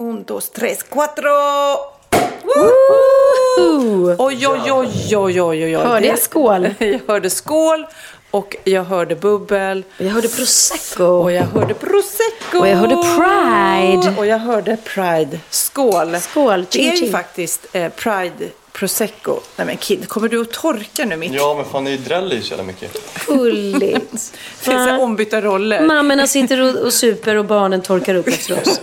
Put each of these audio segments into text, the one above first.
Un, dos, tres, cuatro! Oj, oj, oj, oj, oj, oj, oj. Hörde jag skål? Jag hörde skål och jag hörde bubbel. Jag hörde prosecco. Och jag hörde prosecco. Och jag hörde Pride. Och jag hörde pride. Skål. Skål, Det är ju faktiskt eh, pride prosecco. Nej men Kid, kommer du att torka nu mitt? Ja, men fan det är ju dräll i så jävla mycket. Gulligt. Det är så här ombytta roller. Mammorna sitter och, och super och barnen torkar upp efter oss.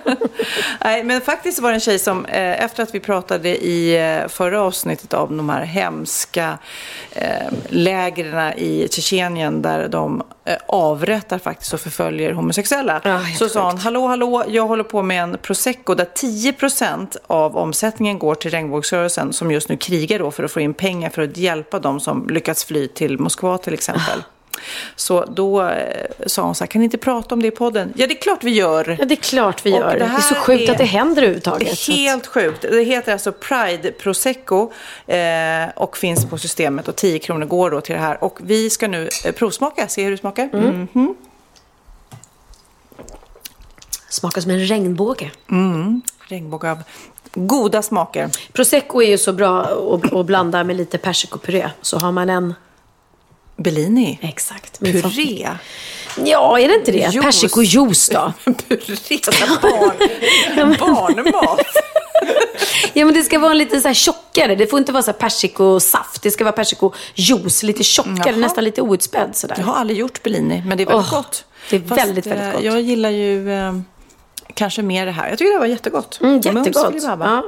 Nej, men faktiskt var det en tjej som eh, efter att vi pratade i eh, förra avsnittet om de här hemska eh, lägren i Tjetjenien där de eh, avrättar faktiskt och förföljer homosexuella. Ja, helt så sa hon, hallå, hallå, jag håller på med en prosecco där 10% av omsättningen går till regnbågsrörelsen som just nu krigar då för att få in pengar för att hjälpa dem som lyckats fly till Moskva till exempel. Så då eh, sa hon så här, kan ni inte prata om det i podden? Ja, det är klart vi gör. Ja, det är klart vi gör. det Det, är så sjukt är- att det händer överhuvudtaget. Det är helt sjukt. Det heter alltså Pride Prosecco eh, och finns på systemet och 10 kronor går då till det här. Och vi ska nu eh, provsmaka, se hur det smakar. Mhm. Smakar som en regnbåge. Regnbåge av goda smaker. Prosecco är ju så bra att, blanda med lite persikopuré. Så har man en... Bellini. Exakt. min. Puré. Ja, är det inte det? Juice. Persikojuice då? Puré, så här barn, barnmat. Ja, men det ska vara lite så här tjockare. Det får inte vara så här persikosaft. Det ska vara persikojuice. Lite tjockare, Jaha. nästan lite outspädd sådär. Jag har aldrig gjort Bellini, men det är väldigt Åh, gott. det är väldigt, väldigt eh, gott. Jag gillar ju eh, kanske mer det här. Jag tycker det var jättegott. Mm, jättegott. Ja.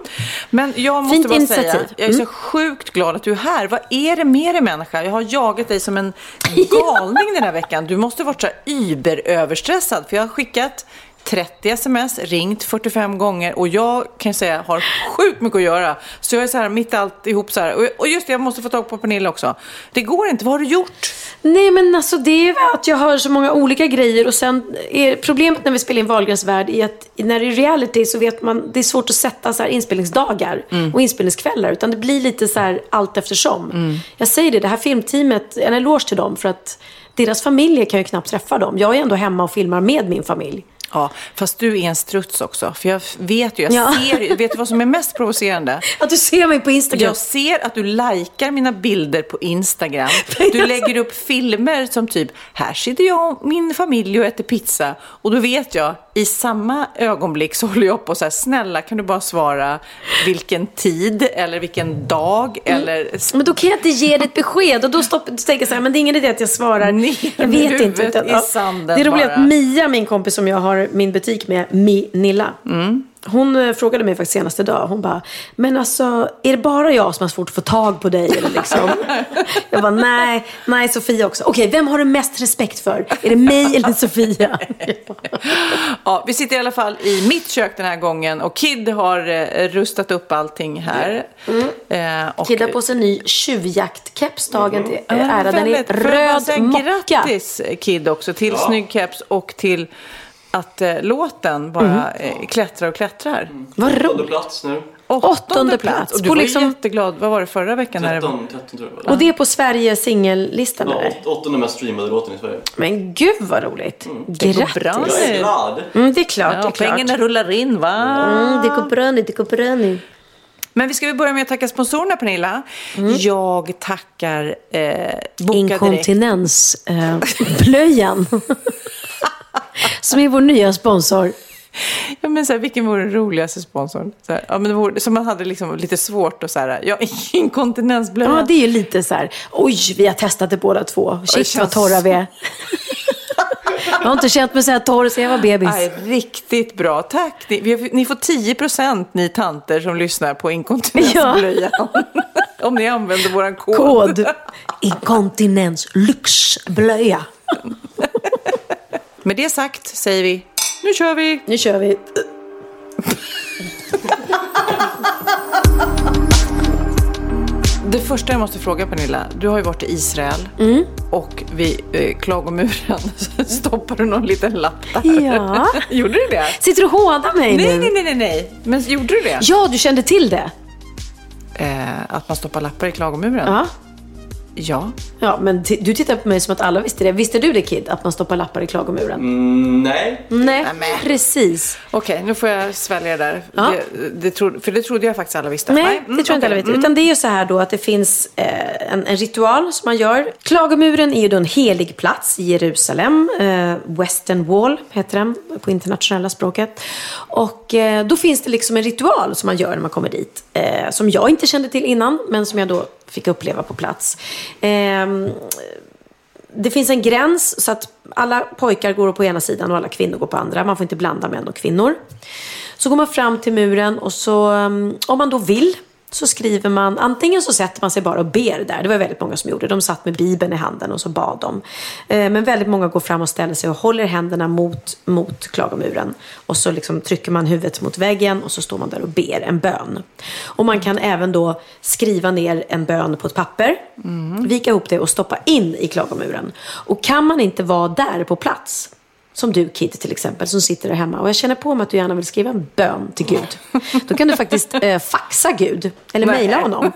Men jag måste Fint bara initiativ. säga, jag är så sjukt glad att du är här. Vad är det med dig människa? Jag har jagat dig som en galning den här veckan. Du måste varit så här überöverstressad. För jag har skickat 30 sms, ringt 45 gånger och jag kan säga har sjukt mycket att göra. Så jag är så här mitt alltihop så här. Och- just det, jag måste få tag på Pernilla också. Det går inte, vad har du gjort? Nej men alltså det är att jag har så många olika grejer och sen är problemet när vi spelar in Wahlgrens värld är att när det är reality så vet man, det är svårt att sätta så här inspelningsdagar och inspelningskvällar utan det blir lite så här allt eftersom. Jag säger det, det här filmteamet, en eloge till dem för att deras familjer kan ju knappt träffa dem. Jag är ändå hemma och filmar med min familj. Ja, fast du är en struts också. För jag vet ju, jag Ja. ser vet du vad som är mest provocerande? Att du ser mig på Instagram. Jag ser att du likar mina bilder på Instagram. Du lägger upp filmer som typ, här sitter jag och min familj och äter pizza. Och då vet jag, i samma ögonblick så håller jag på så här, snälla kan du bara svara vilken tid eller vilken dag eller... Men då kan jag inte ge dig ett besked och då, stopp, då tänker jag så här, men det är ingen idé att jag svarar. Ner jag vet inte. huvudet i sanden det är roligt att Mia, min kompis som jag har min butik med, Mi Nilla. Mm. Hon eh, frågade mig faktiskt senaste dag. Hon bara, men alltså är det bara jag som har svårt att få tag på dig? Eller liksom? jag bara, nej, nej Sofia också. Okej, vem har du mest respekt för? Är det mig eller Sofia? Ja, vi sitter i alla fall i mitt kök den här gången och Kid har eh, rustat upp allting här. Eh, och, Kid har på sig en ny tjuvjaktkeps dagen till Ja, ära. Den är röd mocka. Grattis Kid också till snygg keps och till att eh, låten bara eh, klättrar och klättrar. Vad Åttonde roligt. plats nu. Åttonde plats. Och du På var liksom- jätteglad. Vad var det förra veckan? När det var? 13, 13 tror jag det var. Och det är på Sveriges singellistan Ja, eller? åt- åttonde mest streamade låten i Sverige. Men gud vad roligt. går bra Grattis. Jag är glad. Mm, det är klart, det Ja, är klart. pengarna rullar in va? Mm, det går bra nu, det går bra nu. Men vi ska väl börja med att tacka sponsorerna Pernilla. Jag tackar eh, Boka Direkt. Inkontinensblöjan. som är vår nya sponsor. Ja, men så här, vilken vore den roligaste sponsorn? Så här, ja, men vore, som man hade liksom lite svårt att så här, ja, inkontinensblöja. Ja, det är ju lite så här, oj, vi har testat det båda två. Shit känns- vad torra vi är. Jag har inte känt mig så här torr sen jag var bebis. Nej, riktigt bra. Tack. Ni, har- ni får 10 procent ni tanter som lyssnar på inkontinensblöjan. Om ni använder våran kod. Kod. Inkontinens lyxblöja. Med det sagt säger vi, nu kör vi. Nu kör vi. Det första jag måste fråga Pernilla, du har ju varit i Israel Mm. och vid eh, klagomuren stoppade du någon liten lapp där. Ja. Gjorde du det? Sitter du och hånar mig Nej, nu? nej, nej, nej, nej. Men gjorde du det? Ja, du kände till det? Eh, att man stoppar lappar i klagomuren? Ja. Ja. Ja, men t- du tittar på mig som att alla visste det. Visste du det Kid, att man stoppar lappar i klagomuren? Mm, nej. Nej, men. precis. Okej, nu får jag svälja det där. Ja. Det, det trodde, för det trodde jag faktiskt alla visste. Nej, mm, det tror jag inte alla okej. vet. Utan det är ju så här då att det finns eh, en, en ritual som man gör. Klagomuren är ju då en helig plats i Jerusalem. Eh, Western Wall heter den på internationella språket. Och eh, då finns det liksom en ritual som man gör när man kommer dit. Eh, som jag inte kände till innan, men som jag då fick uppleva på plats. Eh, det finns en gräns så att alla pojkar går på ena sidan och alla kvinnor går på andra. Man får inte blanda män och kvinnor. Så går man fram till muren och så, ehm, om man då vill, så skriver man, antingen så sätter man sig bara och ber där. Det var väldigt många som gjorde. De satt med Bibeln i handen och så bad de. Eh, Men väldigt många går fram och ställer sig och håller händerna mot, mot klagomuren. Och så liksom trycker man huvudet mot väggen och så står man där och ber en bön. Och man kan även då skriva ner en bön på ett papper, vika ihop det och stoppa in i klagomuren. Och kan man inte vara där på plats, som du Kid till exempel, som sitter där hemma. Och jag känner på mig att du gärna vill skriva en bön till Gud. Då kan du faktiskt eh, faxa Gud. Eller mejla honom.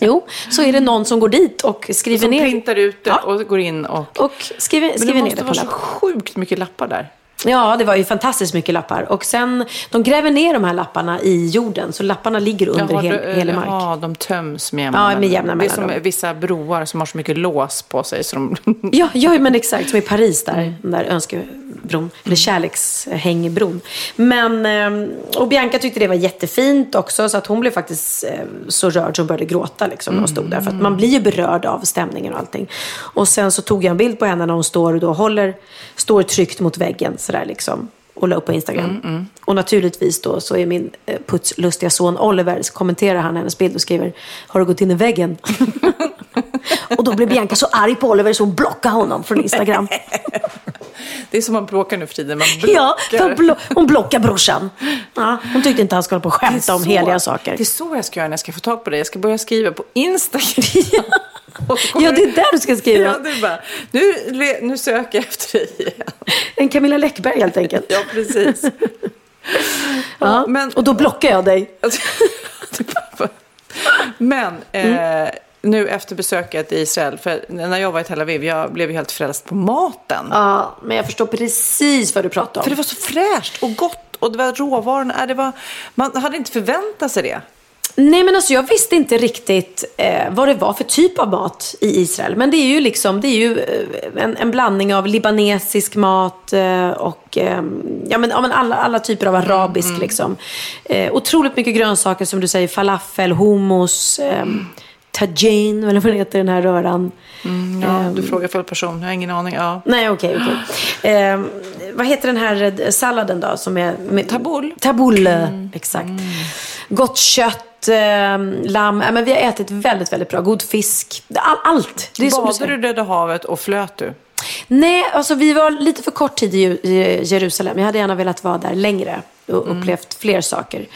Jo, så är det någon som går dit och skriver Som ner. printar ut det Ja. och går in och... Och skriver, det skriver ner måste det på vara så lapp. sjukt mycket lappar där. Ja, det var ju fantastiskt mycket lappar. Och sen, de gräver ner de här lapparna i jorden. Så lapparna ligger under hel, hela mark. Ja, de töms med jämna Ja, med jämna Det är som mellanrum. vissa broar som har så mycket lås på sig. Så de... Ja, ja, men exakt. Som i Paris där. Mm. Den där önskebron. Eller kärlekshängbron. Men, ehm, och Bianca tyckte det var jättefint också. Så att hon blev faktiskt eh, så rörd så hon började gråta liksom, när hon stod där. För att man blir ju berörd av stämningen och allting. Och sen så tog jag en bild på henne när hon står och då håller, står tryckt mot väggen sådär liksom. Och la upp på Instagram. Och naturligtvis då så är min eh, putslustiga son Oliver, så kommenterar han hennes bild och skriver Har du gått in i väggen? och då blev Bianca så arg på Oliver så hon blockade honom från Instagram. Det är som man bråkar nu för tiden. Man Ja, blockar. hon, blo- hon blockar brorsan. Ja, hon tyckte inte han skulle hålla på och skämta om heliga saker. Det är så jag ska göra när jag ska få tag på dig. Jag ska börja skriva på Instagram. Ja, det är där du ska skriva. Ja, är bara, nu, nu söker jag efter dig igen. En Camilla Läckberg helt enkelt. Ja, precis. Ja, men- Och då blockar jag dig. Men Mm. eh, nu efter besöket i Israel, för när jag var i Tel Aviv, jag blev ju helt frälst på maten. Ja, men jag förstår precis vad du pratar För det om. var så fräscht och gott och det var råvarorna. äh, Det var, man hade inte förväntat sig det. Nej, men alltså jag visste inte riktigt eh, vad det var för typ av mat i Israel. Men det är ju liksom, det är ju eh, en, en blandning av libanesisk mat eh, och eh, ja, men, ja, men alla, alla typer av arabisk liksom. Eh, otroligt mycket grönsaker som du säger, falafel, hummus, eh, tajin, eller vad det heter den här röran. Ja, du frågar fel person, jag har ingen aning. Ja. Nej, okej, okej. Eh, vad heter den här eh, salladen då? Som är med, Tabbouleh. Tabbouleh, exakt. Gott kött, eh, lamm. Ja, men vi har ätit väldigt, väldigt bra. God fisk. All, allt. Det är Badade du Döda havet och flöt du? Nej, alltså vi var lite för kort tid i Jerusalem. Jag hade gärna velat vara där längre och Mm. upplevt fler saker.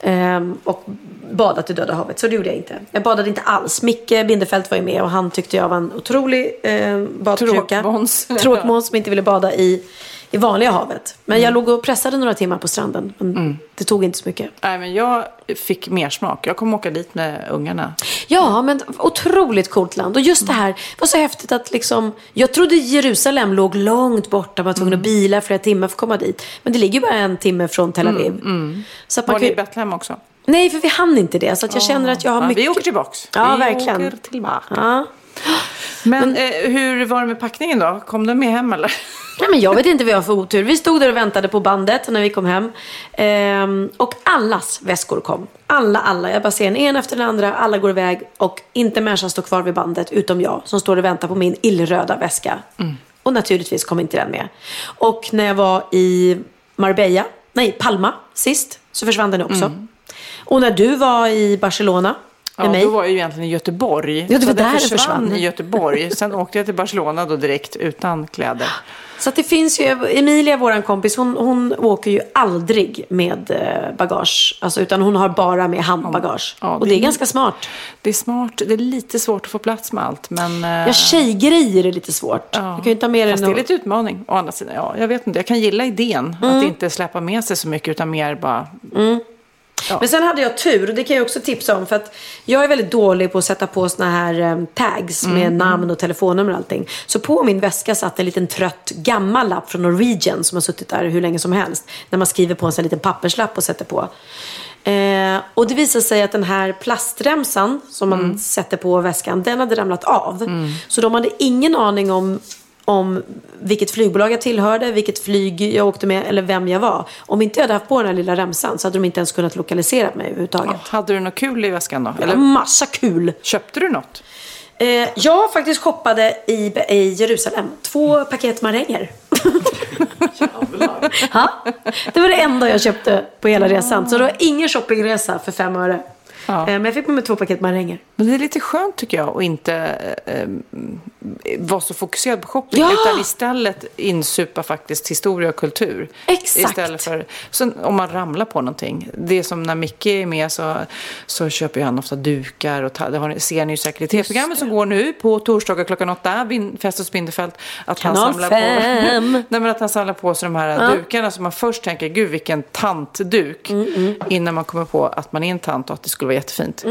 Ehm, och badat i Döda havet, så det gjorde jag inte. Jag badade inte alls. Micke Bindefeld var ju med och han tyckte jag var en otrolig eh, badkruka. Tråkmåns. Tråkmåns som inte ville bada i, i vanliga havet. Men Mm. jag låg och pressade några timmar på stranden. Men det tog inte så mycket. Nej, men jag fick mer smak. Jag kommer åka dit med ungarna. Ja, men otroligt coolt land. Och just det här var så häftigt att liksom, jag trodde Jerusalem låg långt borta, man var tvungen att bila flera timmar för att komma dit. Men det ligger bara en timme från Tel Aviv. Så att man Var kan ni i Betlehem också? Nej, för vi hann inte det. Så att jag känner att jag har mycket... Vi åker tillbaks. Ja, vi verkligen. åker tillbaka. Ja. Men eh, hur var det med packningen då? Kom den med hem eller? Nej, men jag vet inte vad jag har för otur. Vi stod där och väntade på bandet när vi kom hem. Ehm, och allas väskor kom. Alla, alla. Jag bara ser en, en efter den andra. Alla går iväg. Och inte en människa står kvar vid bandet utom jag som står och väntar på min illröda väska. Och naturligtvis kom inte den med. Och när jag var i Marbella, nej Palma sist, så försvann den också. Och när du var i Barcelona Ja, mig. då var jag ju egentligen i Göteborg. det var så där försvann försvann. i Göteborg. Sen åkte jag till Barcelona då direkt utan kläder. Så det finns ju, Emilia, vår kompis, hon, hon åker ju aldrig med eh, bagage. Alltså, utan hon har bara med handbagage. Ja, och det det är är- ganska smart. Det är smart. Det är lite svårt att få plats med allt. Men, eh, Ja, tjejgrejer är lite svårt. ja. Du kan ju inte ha med Fast det är lite utmaning. Å andra sidan, ja, jag vet inte. Jag kan gilla idén. Mm. Att inte släppa med sig så mycket utan mer bara... Men sen hade jag tur, och det kan jag också tipsa om. För att jag är väldigt dålig på att sätta på såna här eh, tags med Mm, namn och telefonnummer och allting. Så på min väska satt en liten trött gammal lapp från Norwegian som har suttit där hur länge som helst. När man skriver på en sån liten papperslapp och sätter på. Eh, och det visade sig att den här plastremsan som man Mm. sätter på väskan, den hade ramlat av. Så de hade ingen aning om om vilket flygbolag jag tillhörde, vilket flyg jag åkte med eller vem jag var. Om inte jag hade haft på den här lilla remsan så hade de inte ens kunnat lokalisera mig överhuvudtaget. Hade du något kul i väskan då? Eller? Eller Massa kul! köpte du något? Eh, jag faktiskt shoppade i, i Jerusalem. Två paket maränger. ja, det var det enda jag köpte på hela resan. Så det var ingen shoppingresa för fem öre. Ja. Eh, men jag fick med mig två paket maränger. Men det är lite skönt tycker jag att inte eh, eh, vara så fokuserad på shopping. Ja! Utan istället insupa faktiskt historia och kultur. Exakt. Istället för, om man ramlar på någonting. Det är som när Micke är med så, så köper han ofta dukar. Och ta, det har, ser ni ju säkert i tv-programmet som går nu på torsdagar klockan åtta. Fest och Spindelfält. Att Kanal han samlar fem. på, nej, men att han samlar på sig de här dukarna. Så man först tänker, gud vilken tantduk. Mm, Innan man kommer på att man är en tant och att det skulle vara jättefint.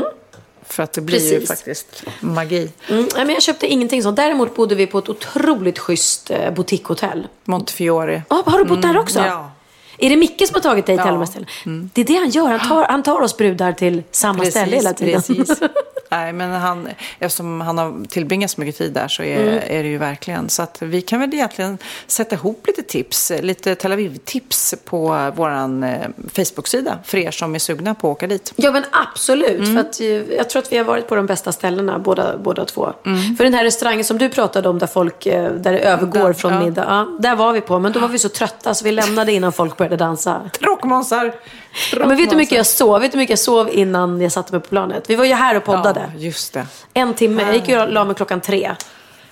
För att det blir ju Precis. faktiskt magi. Mm, nej, men jag köpte ingenting sånt. Däremot bodde vi på ett otroligt schysst eh, boutiquehotell. Montefiore. Ah, har du bott där också? Mm, ja. Är det Micke som har tagit dig till Ja. alla de här ställena? Det är det han gör. Han tar, han tar oss brudar till samma ställe hela tiden. Precis. Nej, men han, eftersom han har tillbringat så mycket tid där så är, Mm. är det ju verkligen. Så att vi kan väl egentligen sätta ihop lite tips, lite Tel Aviv-tips på vår eh, Facebook-sida för er som är sugna på att åka dit. Ja men absolut. Mm. För att, jag tror att vi har varit på de bästa ställena båda, båda två. Mm. För den här restaurangen som du pratade om där folk, eh, där det övergår Där, från ja. middag. Ja, där var vi på. Men då var vi så trötta så vi lämnade innan folk började dansa. Rockmånsar! Ja, men vet du hur mycket jag sov? Vet du hur mycket jag sov innan jag satte mig på planet? Vi var ju här och poddade. Ja, just det. En timme. Jag gick och la mig klockan tre.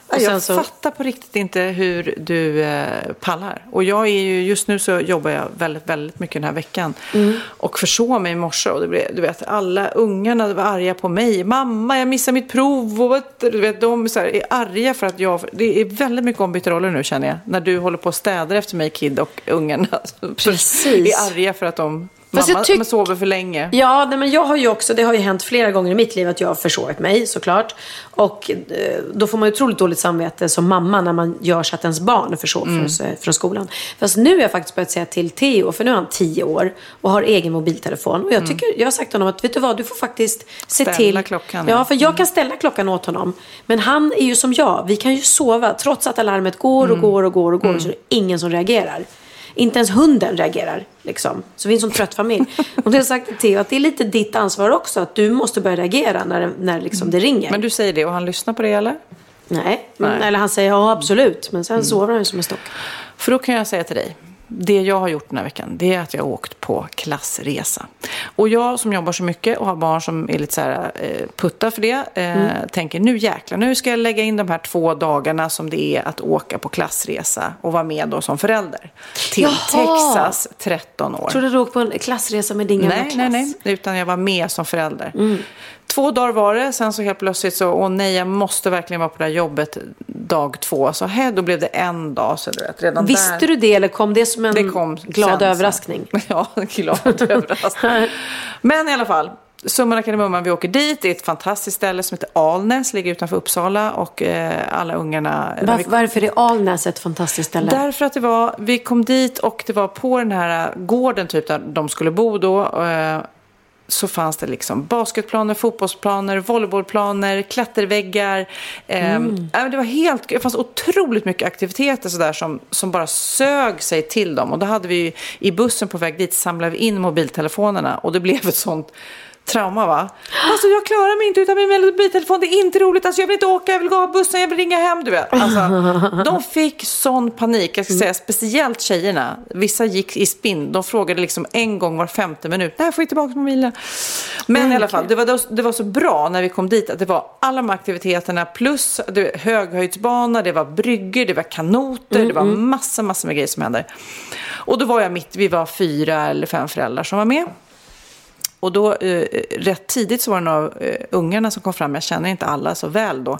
Och jag så... fattar på riktigt inte hur du eh, pallar. Och jag är ju, just nu så jobbar jag väldigt, väldigt mycket den här veckan. Mm. Och försov mig i morse och det blev, du vet, alla ungarna var arga på mig. Mamma, jag missar mitt prov. Och du vet, de så här, är arga för att jag, det är väldigt mycket ombytta roller nu känner jag. När du håller på och städar efter mig, Kid, och ungarna. Precis. Är arga för att de, Fast mamma tyck- sover för länge. Ja, nej, men jag har ju också, det har ju hänt flera gånger i mitt liv att jag har försovit mig såklart. Och eh, då får man ju otroligt dåligt samvete som mamma när man gör så att ens barn försov Mm. från, från skolan. Fast nu har jag faktiskt börjat säga till Theo, för nu är han tio år och har egen mobiltelefon. Och jag, tycker, jag har sagt till honom att vet du vad, du får faktiskt se Mm. Ställa till. klockan, Ja, för jag kan ställa klockan åt honom. Men han är ju som jag, vi kan ju sova trots att alarmet går Mm. och går och går och går. Så det är ingen som reagerar. Inte ens hunden reagerar. Liksom. Så vi är en sån trött familj. Och då har sagt till Theo att det är lite ditt ansvar också. Att du måste börja reagera när, när liksom det ringer. Men du säger det och han lyssnar på det eller? Nej. Nej. eller han säger ja absolut. Men sen sover han ju som en stock. För då kan jag säga till dig, det jag har gjort den här veckan, det är att jag har åkt på klassresa. Och jag som jobbar så mycket och har barn som är lite så här eh, putta för det, eh, tänker nu jäklar, nu ska jag lägga in de här två dagarna som det är att åka på klassresa och vara med då som förälder. Till Jaha! Texas, 13 år. Jag trodde du åkte på en klassresa med din gamla Nej, klass. nej, nej. Utan jag var med som förälder. Mm. Två dagar var det. Sen så helt plötsligt så, åh nej, jag måste verkligen vara på det här jobbet dag två. Så här, då blev det en dag. Så du vet, redan Visste där. du det eller kom det som en Det kom glad sen, överraskning? Så. Ja, glad överraskning. Men i alla fall. Summan av kardemumman, vi åker dit. Det är ett fantastiskt ställe som heter Alnäs, ligger utanför Uppsala. Och eh, alla ungarna... Var, vi- varför är Alnäs ett fantastiskt ställe? Därför att det var, vi kom dit och det var på den här gården typ där de skulle bo då. eh, så fanns det liksom basketplaner, fotbollsplaner, volleybollplaner, klätterväggar. Eh, ja, det var helt, det fanns otroligt mycket aktiviteter sådär som, som bara sög sig till dem. Och då hade vi i bussen på väg dit samlade vi in mobiltelefonerna och det blev ett sånt trauma va? Alltså jag klarar mig inte utan min mobiltelefon, det är inte roligt, alltså jag vill inte åka, jag vill gå av bussen, jag vill ringa hem, du vet. Alltså, de fick sån panik, jag ska säga speciellt tjejerna. Vissa gick i spinn, de frågade liksom en gång var femte minut, när får jag tillbaka mobilen? Men i alla fall, det var, det var så bra när vi kom dit att det var alla de aktiviteterna plus det höghöjdsbana, det var bryggor, det var kanoter, det var massa, massa med grejer som hände. Och då var jag mitt, vi var fyra eller fem föräldrar som var med. Och då eh, rätt tidigt så var det några eh, ungarna som kom fram, jag känner inte alla så väl då.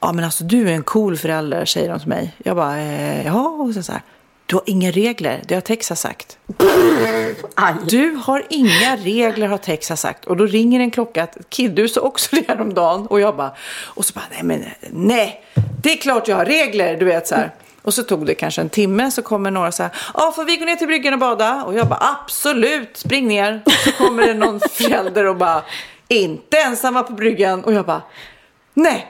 Ja men alltså du är en cool förälder, säger de till mig. Jag bara, eh, ja, och så, så här. Du har inga regler, det har Texas sagt. Du har inga regler har Texas sagt. Och då ringer en klocka Kid, du sa också det häromdagen. Och jag bara, och så bara, nej men nej, det är klart jag har regler, du vet så här. Och så tog det kanske en timme så kommer några så här, ja får vi gå ner till bryggan och bada? Och jag bara, absolut, spring ner. Så kommer det någon förälder och bara, inte ensamma på bryggan. Och jag bara, nej,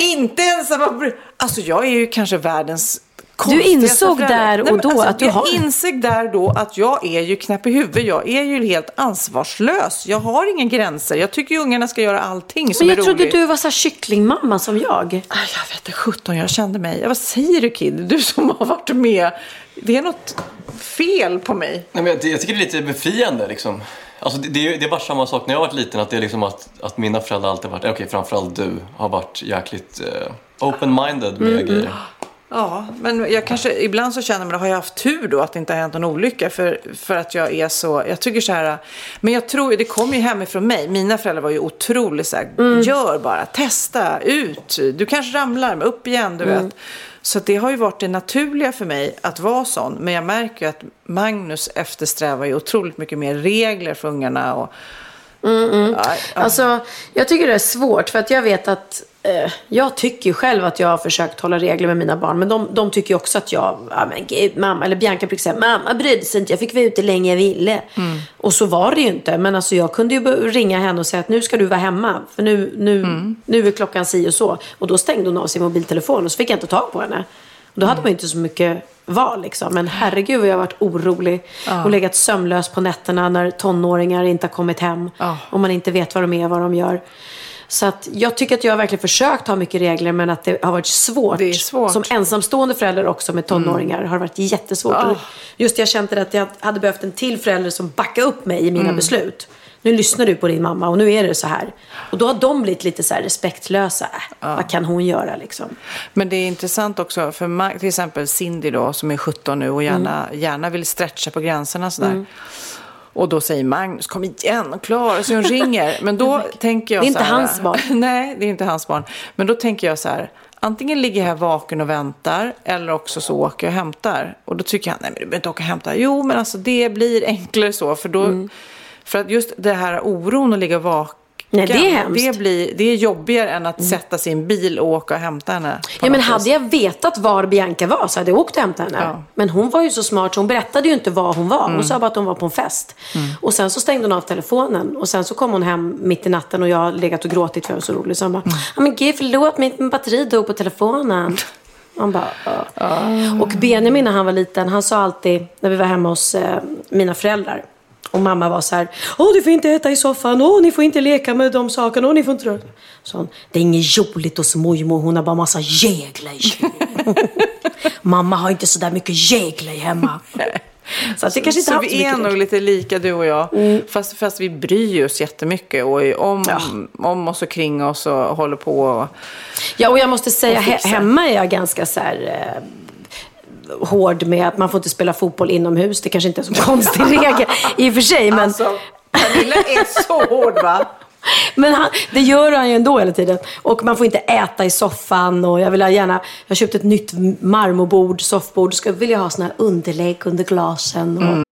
inte ensamma på bryggan. Alltså jag är ju kanske världens konstigaste insåg där och Nej, då alltså, att du jag har- insåg där då att jag är ju knäpp i huvudet. Jag är ju helt ansvarslös. Jag har inga gränser. Jag tycker ju ungarna ska göra allting som Men jag är trodde roligt. du var så här kycklingmamma som jag. Ah, Jag vet inte, 17 jag kände mig. Vad säger du Kid? Du som har varit med. Det är något fel på mig. Nej, men jag, jag tycker det är lite befriande liksom. Alltså, det, det, är- det har varit samma sak när jag var liten. Att det är liksom att, att mina föräldrar alltid varit, okej framförallt du, har varit jäkligt eh, open-minded med grejer. Ja, men jag kanske, ibland så känner man, har jag haft tur då att det inte har hänt någon olycka? För, för att jag är så, jag tycker så här, men jag tror, det kommer ju hemifrån mig. Mina föräldrar var ju otroligt så här, gör bara, testa, ut, du kanske ramlar, men upp igen, du vet. Så det har ju varit det naturliga för mig att vara sån. Men jag märker ju att Magnus eftersträvar ju otroligt mycket mer regler för ungarna. Och, Ja, ja. Alltså, jag tycker det är svårt för att jag vet att jag tycker ju själv att jag har försökt hålla regler med mina barn. Men de, de tycker ju också att jag, ja men gud, mamma, eller Bianca brukar säga, mamma brydde sig inte, jag fick vara ute länge jag ville. Mm. Och så var det ju inte. Men alltså jag kunde ju ringa henne och säga att nu ska du vara hemma. För nu, nu, Mm. nu är klockan si och så. Och då stängde hon av sin mobiltelefon och så fick jag inte tag på henne. Och då hade Mm. man ju inte så mycket val liksom. Men herregud vad jag har varit orolig. Och legat sömnlös på nätterna när tonåringar inte har kommit hem. Ja. Och man inte vet vad de är, vad de gör. Så att jag tycker att jag har verkligen försökt ha mycket regler men att det har varit svårt. Det är svårt. Som ensamstående förälder också med tonåringar har det varit jättesvårt. Ah. Och Just jag kände att jag hade behövt en till förälder som backade upp mig i mina Mm. beslut. Nu lyssnar du på din mamma och nu är det så här. Och då har de blivit lite så respektlösa. Äh, Vad kan hon göra liksom? Men det är intressant också för till exempel Cindy då som är 17 nu och gärna, Mm. gärna vill stretcha på gränserna sådär. Och då säger Magnus, kom igen och klara så hon ringer. Men då tänker jag Det är inte här, hans barn. Nej, det är inte hans barn. Men då tänker jag så här, antingen ligger jag här vaken och väntar eller också så åker jag och hämtar. Och då tycker jag, nej men du behöver inte åka och hämta. Jo, men alltså det blir enklare så. För, då, Mm. för att just det här oron att ligga vaken. Nej, det är hemskt. Det, blir, det är jobbigare än att sätta sig i en bil och åka och hämta henne. Ja, men hade jag vetat var Bianca var så hade jag åkt och hämtat henne. Ja. Men hon var ju så smart så hon berättade ju inte var hon var. Hon sa bara att hon var på en fest. Och sen så stängde hon av telefonen. Och sen så kom hon hem mitt i natten och jag har legat och gråtit för jag var så rolig. Så hon bara, ja men gud förlåt mitt batteri dog på telefonen. Man bara, ja. Och Benjamin när han var liten, han sa alltid när vi var hemma hos eh, mina föräldrar. Och mamma var så här, åh du får inte äta i soffan, åh ni får inte leka med de sakerna, åh ni får inte röra. Så det är inget roligt hos mormor, hon har bara massa jäglar i kylen." Mamma har inte så där mycket jäglar hemma. Så att det kanske inte så så vi är nog lite lika du och jag. Fast, fast vi bryr oss jättemycket och om, om oss och kring oss och håller på. Och, Ja, och jag måste säga, Och he- hemma är jag ganska så här, eh, hård med att man får inte spela fotboll inomhus. Det kanske inte är en så konstig regel i och för sig. Men, Alltså, Pernilla är så hård va? men han, det gör han ju ändå hela tiden. Och man får inte äta i soffan. Och jag vill gärna, jag har köpt ett nytt marmorbord, soffbord. Ska vill jag ha såna här underlägg under glasen. Och,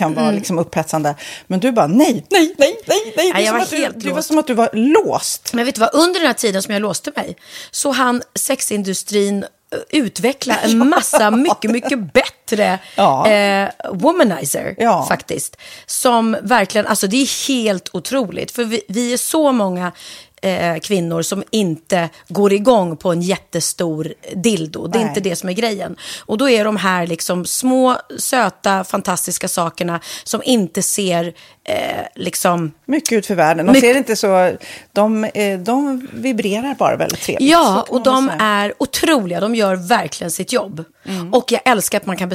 kan Mm. vara liksom, upphetsande. Men du bara nej, nej, nej, nej, nej. Är jag var att du, helt det var låst. som att du var låst. Men vet du vad, under den här tiden som jag låste mig så hann sexindustrin eh, utveckla en massa mycket, mycket bättre Ja. eh, womanizer Ja. faktiskt. Som verkligen, alltså det är helt otroligt. För vi, vi är så många eh, kvinnor som inte går igång på en jättestor dildo. Det är Nej. inte det som är grejen. Och då är de här liksom små, söta, fantastiska sakerna som inte ser eh, liksom Mycket ut för världen. De Mycket- ser inte så... De, eh, de vibrerar bara väldigt trevligt. Ja, och de är otroliga. De gör verkligen sitt jobb. Mm. Och jag älskar att man kan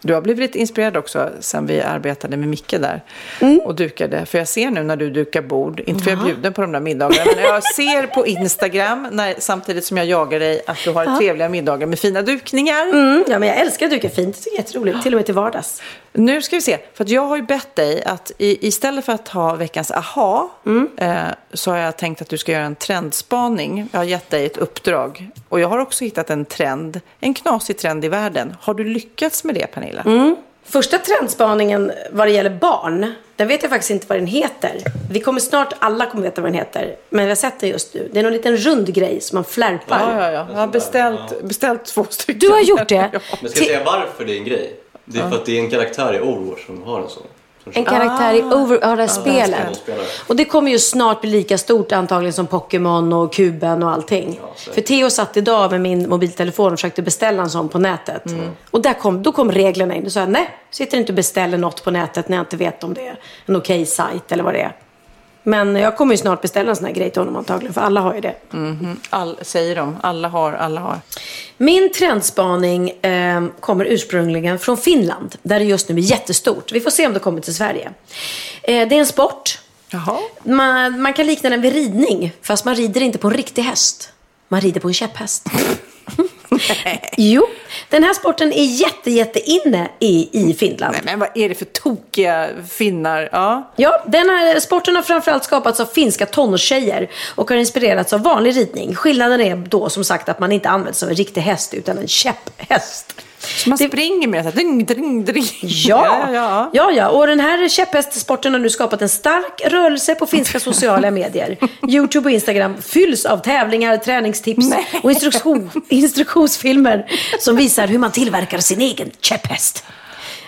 Du har blivit inspirerad också sen vi arbetade med Micke där och dukade. För jag ser nu när du dukar bord, inte för jag är bjuden på de där middagarna, men jag ser på Instagram när, samtidigt som jag jagar dig att du har trevliga middagar med fina dukningar. Mm, ja, men jag älskar att duka fint. Det är jätteroligt. Till och med till vardags. Nu ska vi se, för jag har ju bett dig att i, istället för att ha veckans aha eh, så har jag tänkt att du ska göra en trendspaning. Jag har gett dig ett uppdrag och jag har också hittat en trend, en knasig trend i världen. Har du lyckats med det Pernilla? Första trendspaningen vad det gäller barn, den vet jag faktiskt inte vad den heter. Vi kommer snart, alla kommer veta vad den heter. Men vi har sett den just nu. Det är någon liten rund grej som man flärpar. Ja, ja, ja. Jag har beställt, beställt två stycken. Du har gjort det? Men ska jag säga varför det är en grej? Det är för att det är en karaktär i Overwatch som har en sån. En karaktär i over, ja, det här spelet. Och det kommer ju snart bli lika stort antagligen som Pokémon och Kuben och allting. För Theo satt idag med min mobiltelefon och försökte beställa en sån på nätet. Och där kom, då kom reglerna in. Då sa jag, nej, sitter inte och beställer något på nätet när jag inte vet om det är en okej sajt eller vad det är. Men jag kommer ju snart beställa en sån här grej till honom antagligen, för alla har ju det. All, säger de. Alla har, alla har. Min trendspaning eh, kommer ursprungligen från Finland, där det just nu är jättestort. Vi får se om det kommer till Sverige. Eh, det är en sport. Man, man kan likna den vid ridning, fast man rider inte på en riktig häst. Man rider på en käpphäst. jo, den här sporten är jätte, jätte inne i, i Finland. Nej, men vad är det för tokiga finnar? Ja. Ja, den här sporten har framförallt skapats av finska tonårstjejer och har inspirerats av vanlig ridning. Skillnaden är då som sagt att man inte använder sig av en riktig häst utan en käpphäst. Så man springer med så här, ding, ding, ding. Ja, ja, ja. ja, ja. Och den här käpphästsporten har nu skapat en stark rörelse på finska sociala medier. Youtube och Instagram fylls av tävlingar, träningstips och instruktion, instruktionsfilmer som visar hur man tillverkar sin egen käpphäst.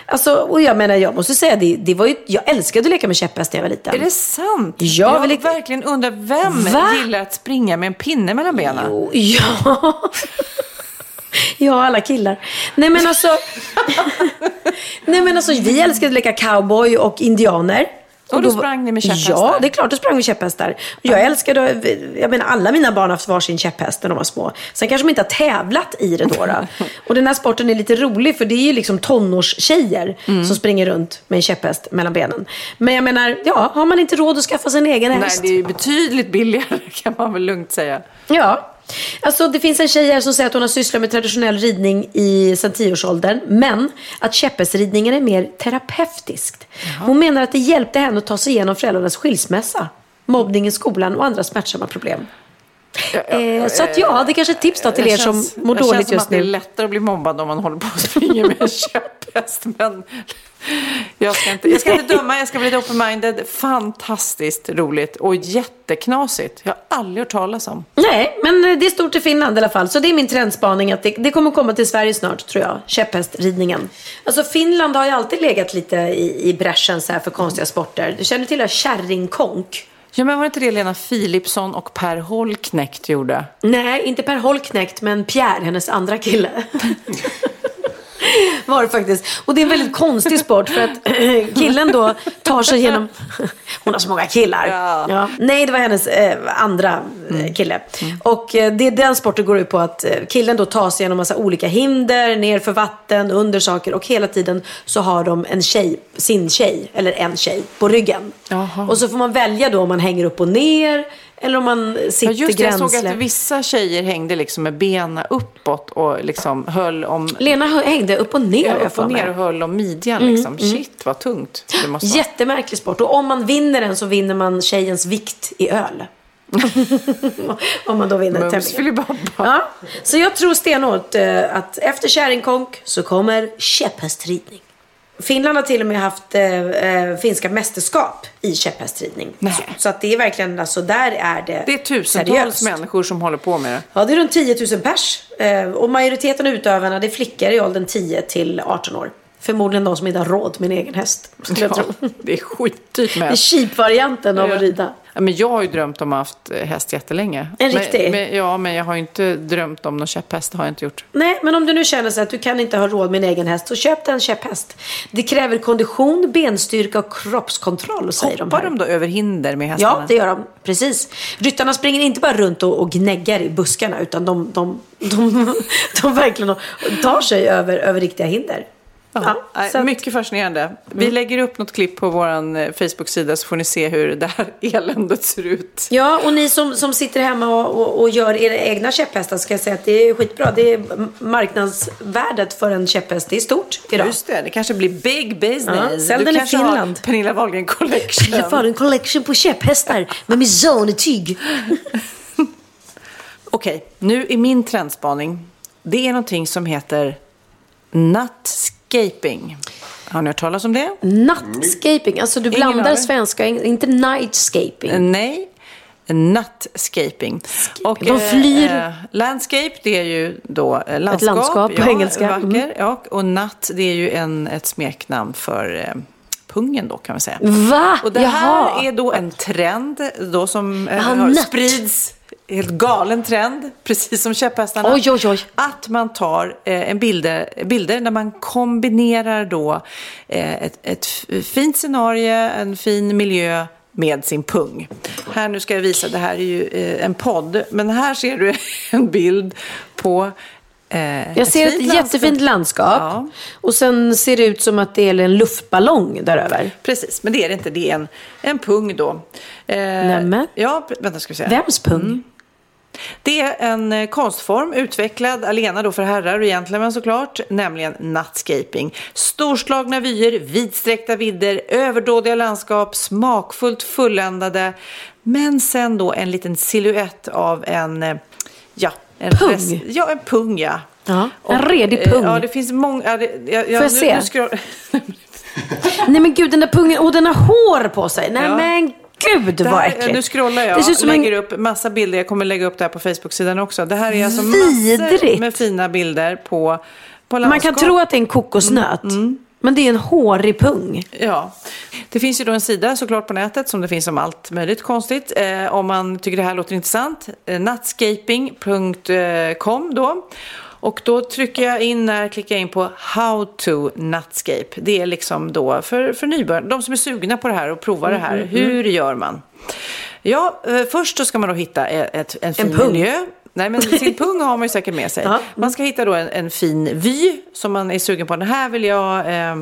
Alltså, och jag menar, jag måste säga, det, det var ju, jag älskade att leka med käpphäst när jag var liten. Är det sant? Ja, jag väl- verkligen undrar vem Va? gillar att springa med en pinne mellan benen? Jo, ja. Ja, alla killar. Nej men alltså. Nej men alltså, vi älskade att leka cowboy och indianer. Och då var- sprang ni med käpphästar? Ja, det är klart, då sprang vi käpphästar. Jag älskade, jag menar alla mina barn har haft varsin käpphäst när de var små. Sen kanske de inte har tävlat i det då. då. Och den här sporten är lite rolig för det är ju liksom tonårstjejer Mm. som springer runt med en käpphäst mellan benen. Men jag menar, ja, har man inte råd att skaffa sig en egen Nej, häst? det är ju betydligt billigare kan man väl lugnt säga. Ja. Alltså det finns en tjej här som säger att hon har sysslat med traditionell ridning i sedan tioårsåldern. Men att käpphästridningen är mer terapeutiskt. Hon menar att det hjälpte henne att ta sig igenom föräldrarnas skilsmässa, mobbning i skolan och andra smärtsamma problem. Eh, så att ja, det är kanske ett tips då till er som känns- mår det känns dåligt som just att det är nu. lättare att bli mobbad om man håller på och springer med en käpphäst. Men jag ska, inte, jag ska inte döma, jag ska bli open-minded. Fantastiskt roligt och jätteknasigt. Jag har aldrig hört talas om. Nej, men det är stort i Finland i alla fall. Så det är min trendspaning att det, det kommer komma till Sverige snart, tror jag. Käpphästridningen. Alltså Finland har ju alltid legat lite i, i bräschen så här för konstiga sporter. Du känner till kärringkonk? Ja, men var det inte det Lena Philipsson och Per Holknekt gjorde? Nej, inte Per Holknekt, men Pierre, hennes andra kille. Var det faktiskt. Och det är en väldigt konstig sport för att killen då tar sig genom... Hon har så många killar. Ja. Nej, det var hennes eh, andra eh, kille. Och eh, det, den sporten går ut på att eh, killen då tar sig genom massa olika hinder, ner för vatten, under saker och hela tiden så har de en tjej, sin tjej, eller en tjej, på ryggen. Jaha. Och så får man välja då om man hänger upp och ner eller om man sitter Ja, just det, jag såg gränslöst. att vissa tjejer hängde liksom med benen uppåt och liksom höll om... Lena hängde upp och ner, Ja, upp och ner och höll om midjan liksom. Shit, vad tungt det måste vara. Jättemärklig sport. Och om man vinner den så vinner man tjejens vikt i öl. om man då vinner tävlingen. Ja, så jag tror stenhårt eh, att efter kärringkonk så kommer käpphästridning. Finland har till och med haft eh, eh, finska mästerskap i käpphästridning. Så att det är verkligen, alltså där är det Det är tusentals seriöst. människor som håller på med det. Ja, det är runt 10 000 pers. Eh, och majoriteten av utövarna det är flickor i åldern 10 till 18 år. Förmodligen de som inte har råd med en egen häst. Skulle jag Ja, tro. det är skitdyrt Det med är cheap-varianten av att rida. Ja, men jag har ju drömt om att ha haft eh, häst jättelänge. En riktig? Men, men, ja, men jag har ju inte drömt om någon käpphäst. Det har jag inte gjort. Nej, men om du nu känner så att du kan inte ha råd med en egen häst så köp dig en käpphäst. Det kräver kondition, benstyrka och kroppskontroll säger de Hoppar här. de då över hinder med hästarna? Ja, det gör de. Precis. Ryttarna springer inte bara runt och, och gnäggar i buskarna utan de, de, de, de verkligen tar sig över, över riktiga hinder. Ja, att- Mm. Mycket fascinerande. Vi lägger upp något klipp på vår eh, Facebook-sida så får ni se hur det här eländet ser ut. Ja, och ni som, som sitter hemma och, och, och gör era egna käpphästar ska jag säga att det är skitbra. Det är marknadsvärdet för en käpphäst, det är stort idag. Just det, det kanske blir big business. Ja, sälj den i kanske har Finland. Pernilla Wahlgren Collection. Jag får en collection på käpphästar med Mizone-tyg. Okej, nu är min trendspaning. Det är någonting som heter nuttscaping. Har ni hört talas om det? Nuttscaping, alltså du Ingen blandar svenska, inte nightscaping. Nej, nuttscaping. Och, De flyr. Eh, landscape, det är ju då eh, landskap. landskap på ja, engelska. Mm. Vacker, ja, och nut, det är ju en, ett smeknamn för eh, värmspungen då kan man säga. Va? Och det här Jaha. är då en trend då som eh, Jaha, har sprids. Helt galen trend, precis som käpphästarna. Oj, oj, oj. Att man tar eh, en bilder, bilder där man kombinerar då eh, ett, ett fint scenario, en fin miljö med sin pung. Här nu ska jag visa, det här är ju eh, en podd, men här ser du en bild på eh, Jag ser ett fint jättefint landskap. Ja. Och sen ser det ut som att det är en luftballong däröver. Precis, men det är det inte. Det är en, en pung då. Eh, Nämen. Ja, vänta ska vi se. Vems pung? Det är en eh, konstform utvecklad alena då för herrar och gentlemän såklart, nämligen nuttscaping. Storslagna vyer, vidsträckta vidder, överdådiga landskap, smakfullt fulländade, men sen då en liten siluett av en, eh, ja, en Pung? res- ja, en pung ja. Ja, en Och, redig eh, pung. Ja, det finns många. Ja, det, jag, Får jag nu, se? Nu Nej men gud, den där pungen. Och den har hår på sig. Nej Ja. men gud vad äckligt. nu scrollar jag och som en... lägger upp massa bilder. Jag kommer lägga upp det här på Facebook-sidan också. Det här är alltså Vidrigt. massor med fina bilder på, på Man landskap. kan tro att det är en kokosnöt. Mm, Men det är en hårig pung. Ja, det finns ju då en sida såklart på nätet som det finns om allt möjligt konstigt. Eh, om man tycker det här låter intressant. Eh, nutscaping.com då. Och då trycker jag in här, klickar jag in på How to Nutscape. Det är liksom då för, för nybörjare, de som är sugna på det här och provar det här. Hur gör man? Ja, eh, först så ska man då hitta ett, ett, en fin pung. miljö. Nej, men sin pung har man ju säkert med sig. Ja. Man ska hitta då en, en fin vy som man är sugen på. Den här vill jag eh,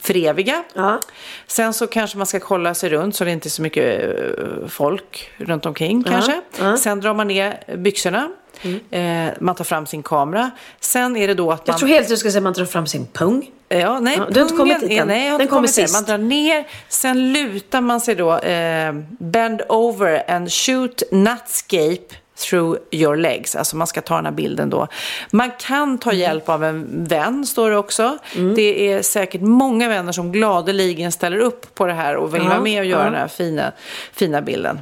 föreviga. Ja. Sen så kanske man ska kolla sig runt så det inte är så mycket eh, folk runt omkring kanske. ja. Sen drar man ner byxorna. Eh, man tar fram sin kamera. Sen är det då att man... Jag tror helt du ska säga att man drar fram sin pung. Ja, nej, Ja, du har inte kommit dit än. nej, jag har Den kommer sist. Man drar ner, sen lutar man sig då, eh, bend over and shoot nutscape through your legs. Alltså man ska ta den här bilden då. Man kan Mm. ta hjälp av en vän, står det också. Det är säkert många vänner som gladeligen ställer upp på det här och vill Ja, vara med och göra ja. den här fina, fina bilden.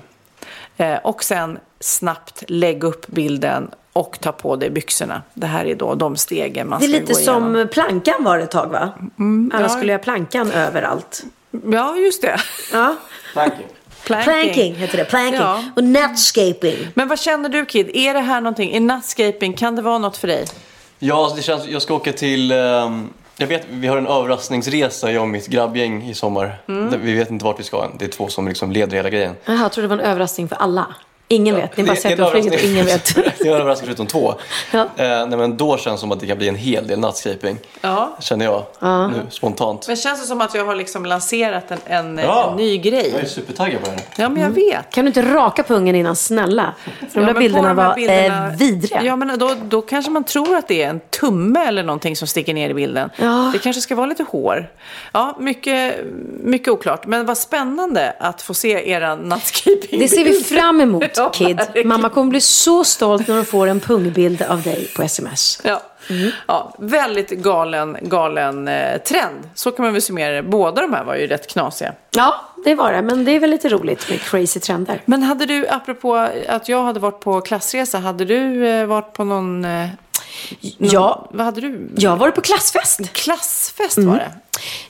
Eh, och sen snabbt lägg upp bilden och ta på dig byxorna. Det här är då de stegen man Det är ska lite gå igenom. som plankan var det ett tag va? Alla ja. skulle ha plankan överallt. Ja, just det. Ja. Planking. Planking heter det. Planking. Ja. Och nutscaping. Men vad känner du Kid? Är det här någonting? Är nuttscaping, kan det vara något för dig? Ja, det känns, jag ska åka till... ehm, jag vet, vi har en överraskningsresa, jag och mitt grabbgäng i sommar. Mm. Vi vet inte vart vi ska än. Det är två som liksom leder hela grejen. Jaha, jag trodde det var en överraskning för alla. Ingen vet. Ni bara en på flyget och ingen vet. det är en överraskning förutom två. Ja. Eh, nej, men då känns det som att det kan bli en hel del nuttscaping. Ja. Känner jag nu spontant. Men känns det som att jag har liksom lanserat en, en, Ja. en ny grej? Jag är supertaggad på det. Ja, men jag vet. Kan du inte raka pungen innan, snälla? För de Ja, där bilderna var bilderna- Eh, vidriga. Ja, men då, då kanske man tror att det är en tumme eller någonting som sticker ner i bilden. Ja. Det kanske ska vara lite hår. Ja, mycket, mycket oklart. Men vad spännande att få se era nuttscaping Det ser vi fram emot, Ja, Kid. verkligen. Mamma kommer bli så stolt när hon får en pungbild av dig på sms. Ja. ja, väldigt galen, galen eh, trend. Så kan man väl summera det. Båda de här var ju rätt knasiga. Ja, det var det. Men det är väl lite roligt med crazy trender. Men hade du, apropå att jag hade varit på klassresa, hade du eh, varit på någon... Eh, någon Ja. Vad hade du? Jag varit på klassfest. Klassfest Mm. var det.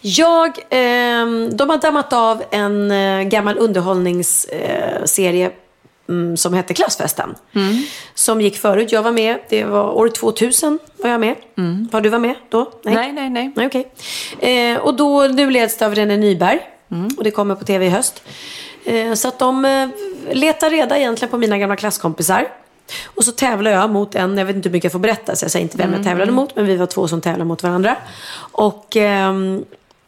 Jag, ehm, de har dammat av en eh, gammal underhållningsserie eh, mm, som hette Klassfesten. Som gick förut. Jag var med. Det var år 2000 var jag med. Var du var med då? Nej, nej, nej. Nej, okej. Eh, och då, nu leds det av René Nyberg. Och det kommer på tv i höst. Eh, så att de eh, letar reda egentligen på mina gamla klasskompisar. Och så tävlar jag mot en, jag vet inte hur mycket jag får berätta så jag säger inte vem jag tävlade mot. Men vi var två som tävlade mot varandra. Och ehm,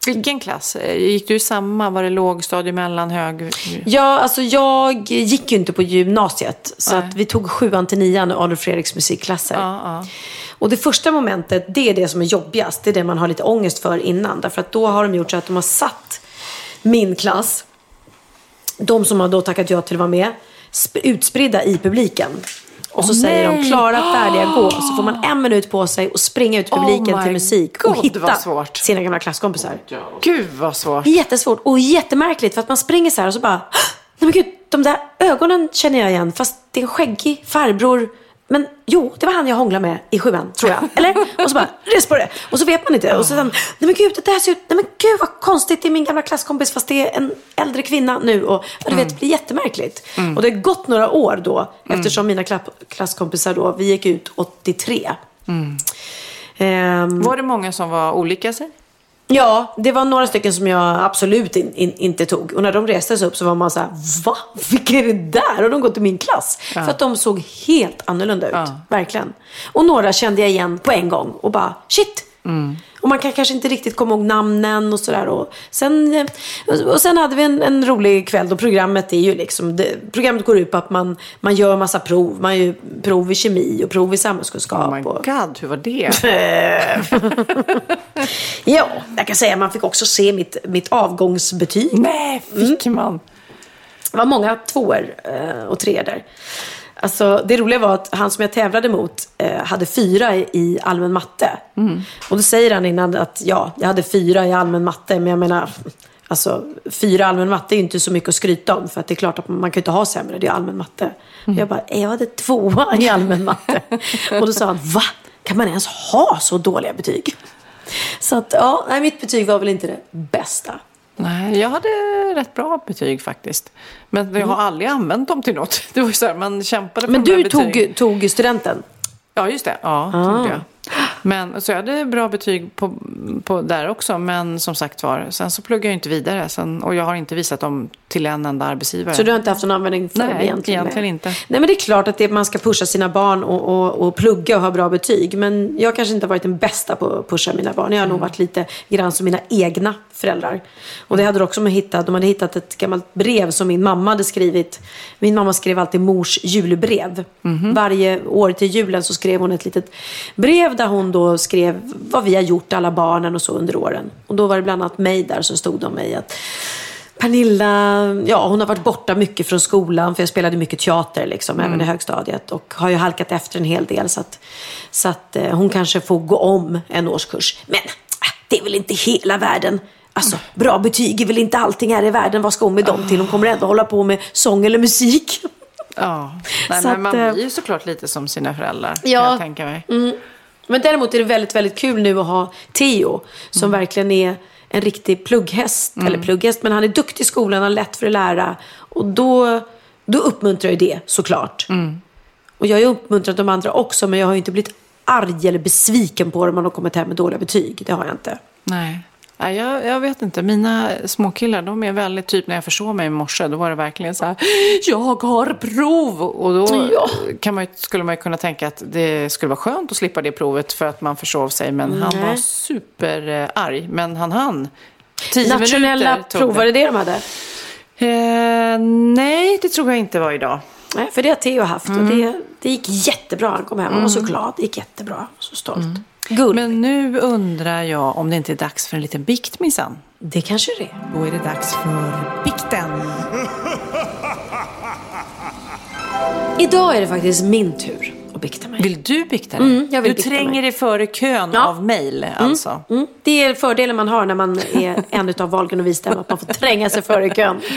Vilken klass? Eh, Gick du i samma? Var det lågstadie, mellan, hög? Ja, alltså jag gick ju inte på gymnasiet. Så Nej. att vi tog sjuan till nian och Adolf Fredriks musikklasser. Ja, ja. Och det första momentet, det är det som är jobbigast. Det är det man har lite ångest för innan. Därför att då har de gjort så att de har satt min klass, de som har då tackat ja till att vara med, sp- utspridda i publiken. Och så Åh, säger de nej. klara, färdiga, gå. Så får man en minut på sig att springa ut i Oh publiken my till musik God, och hitta vad svårt. sina gamla klasskompisar. Gud vad svårt. Jättesvårt och jättemärkligt för att man springer så här och så bara Nej men gud, de där ögonen känner jag igen fast det är en skäggig farbror men jo, det var han jag hånglade med i sjuan, tror jag. Eller? Och så bara, res på det. Och så vet man inte. Och så sen, nej men gud, det där ser ut, nej men gud vad konstigt, det är min gamla klasskompis fast det är en äldre kvinna nu. Och ja, du vet, det blir jättemärkligt. Och det har gått några år då, eftersom mina kla- klasskompisar då, vi gick ut 83. Ehm, Var det många som var olika sig? Ja, det var några stycken som jag absolut in, in, inte tog. Och när de reste sig upp så var man så här, va? Vilka är det där? Och de gått i min klass. För att de såg helt annorlunda ut. Verkligen. Och några kände jag igen på en gång. Och bara, shit! Och man kan kanske inte riktigt komma ihåg namnen och sådär. Och sen, eh, och sen hade vi en, en rolig kväll då programmet är ju liksom, det, programmet går ut på att man, man gör massa prov. Man gör prov i kemi och prov i samhällskunskap. Oh my och, god, hur var det? ja, jag kan säga att man fick också se mitt, mitt avgångsbetyg. Nej, fick man? Det var många tvåor eh, och treor där. Alltså, det roliga var att han som jag tävlade mot eh, hade fyra i, allmän matte. Och då säger han innan att ja, jag hade fyra i allmän matte. Men jag menar, alltså fyra allmän matte är ju inte så mycket att skryta om. För att det är klart att man kan ju inte ha sämre, det är allmän matte. Jag bara, "Eh, jag hade tvåa i allmän matte. och då sa han, va? Kan man ens ha så dåliga betyg? Så att, ja, nej, mitt betyg var väl inte det bästa. Nej, jag hade rätt bra betyg faktiskt. Men jag har aldrig använt dem till något. Det var ju så här, man kämpade för Men du tog, tog studenten. Ja, just det. Ja, Ah. gjorde jag. Men, så jag hade bra betyg på, på där också. Men som sagt var, sen så pluggade jag inte vidare. Sen, och jag har inte visat dem till en enda arbetsgivare. Så du har inte haft någon användning för Nej, det egentligen? egentligen inte. Nej, men det är klart att det, man ska pusha sina barn och, och, och plugga och ha bra betyg. Men jag kanske inte har varit den bästa på att pusha mina barn. Jag har nog varit lite grann som mina egna föräldrar. Och det hade de också med hittat. De hade hittat ett gammalt brev som min mamma hade skrivit. Min mamma skrev alltid mors julbrev. Varje år till julen så skrev hon ett litet brev där hon då skrev vad vi har gjort, alla barnen och så under åren. Och då var det bland annat mig där som stod om mig att Pernilla, ja hon har varit borta mycket från skolan för jag spelade mycket teater liksom, även i högstadiet. Och har ju halkat efter en hel del så att, så att eh, hon kanske får gå om en årskurs. Men äh, det är väl inte hela världen. Alltså bra betyg är väl inte allting här i världen. Vad ska hon med dem till? Hon kommer ändå hålla på med sång eller musik. Ja, Nej, men man att, eh, blir ju såklart lite som sina föräldrar. Ja. Jag tänka mig. Men däremot är det väldigt, väldigt kul nu att ha Theo som verkligen är en riktig plugghäst. Eller plugghäst, men han är duktig i skolan, han har lätt för att lära. Och då, då uppmuntrar jag det såklart. Och jag har ju uppmuntrat de andra också, men jag har ju inte blivit arg eller besviken på dem om de har kommit hem med dåliga betyg. Det har jag inte. Nej. Nej, jag, jag vet inte. Mina småkillar, de är väldigt, typ när jag försov mig i morse, då var det verkligen så här, jag har prov! Och då Ja. kan man, skulle man ju kunna tänka att det skulle vara skönt att slippa det provet för att man försov sig, men han Nej. var superarg. Men han hann. Tio Nationella prov, var det det de hade? Eh, nej, det tror jag inte var idag. Nej, för det har Theo haft. Och det, det gick jättebra. Han kom hem och var så glad. Det gick jättebra. Så stolt. Gull. Men nu undrar jag om det inte är dags för en liten bikt minsann. Det kanske det är. Då är det dags för bikten. Idag är det faktiskt min tur att bikta mig. Vill du bikta dig? Mm, jag vill du bikta tränger mig. dig före kön Ja. av mejl alltså. Mm. Det är fördelen man har när man är en av Wahlgren och Wistam, att man får tränga sig före kön.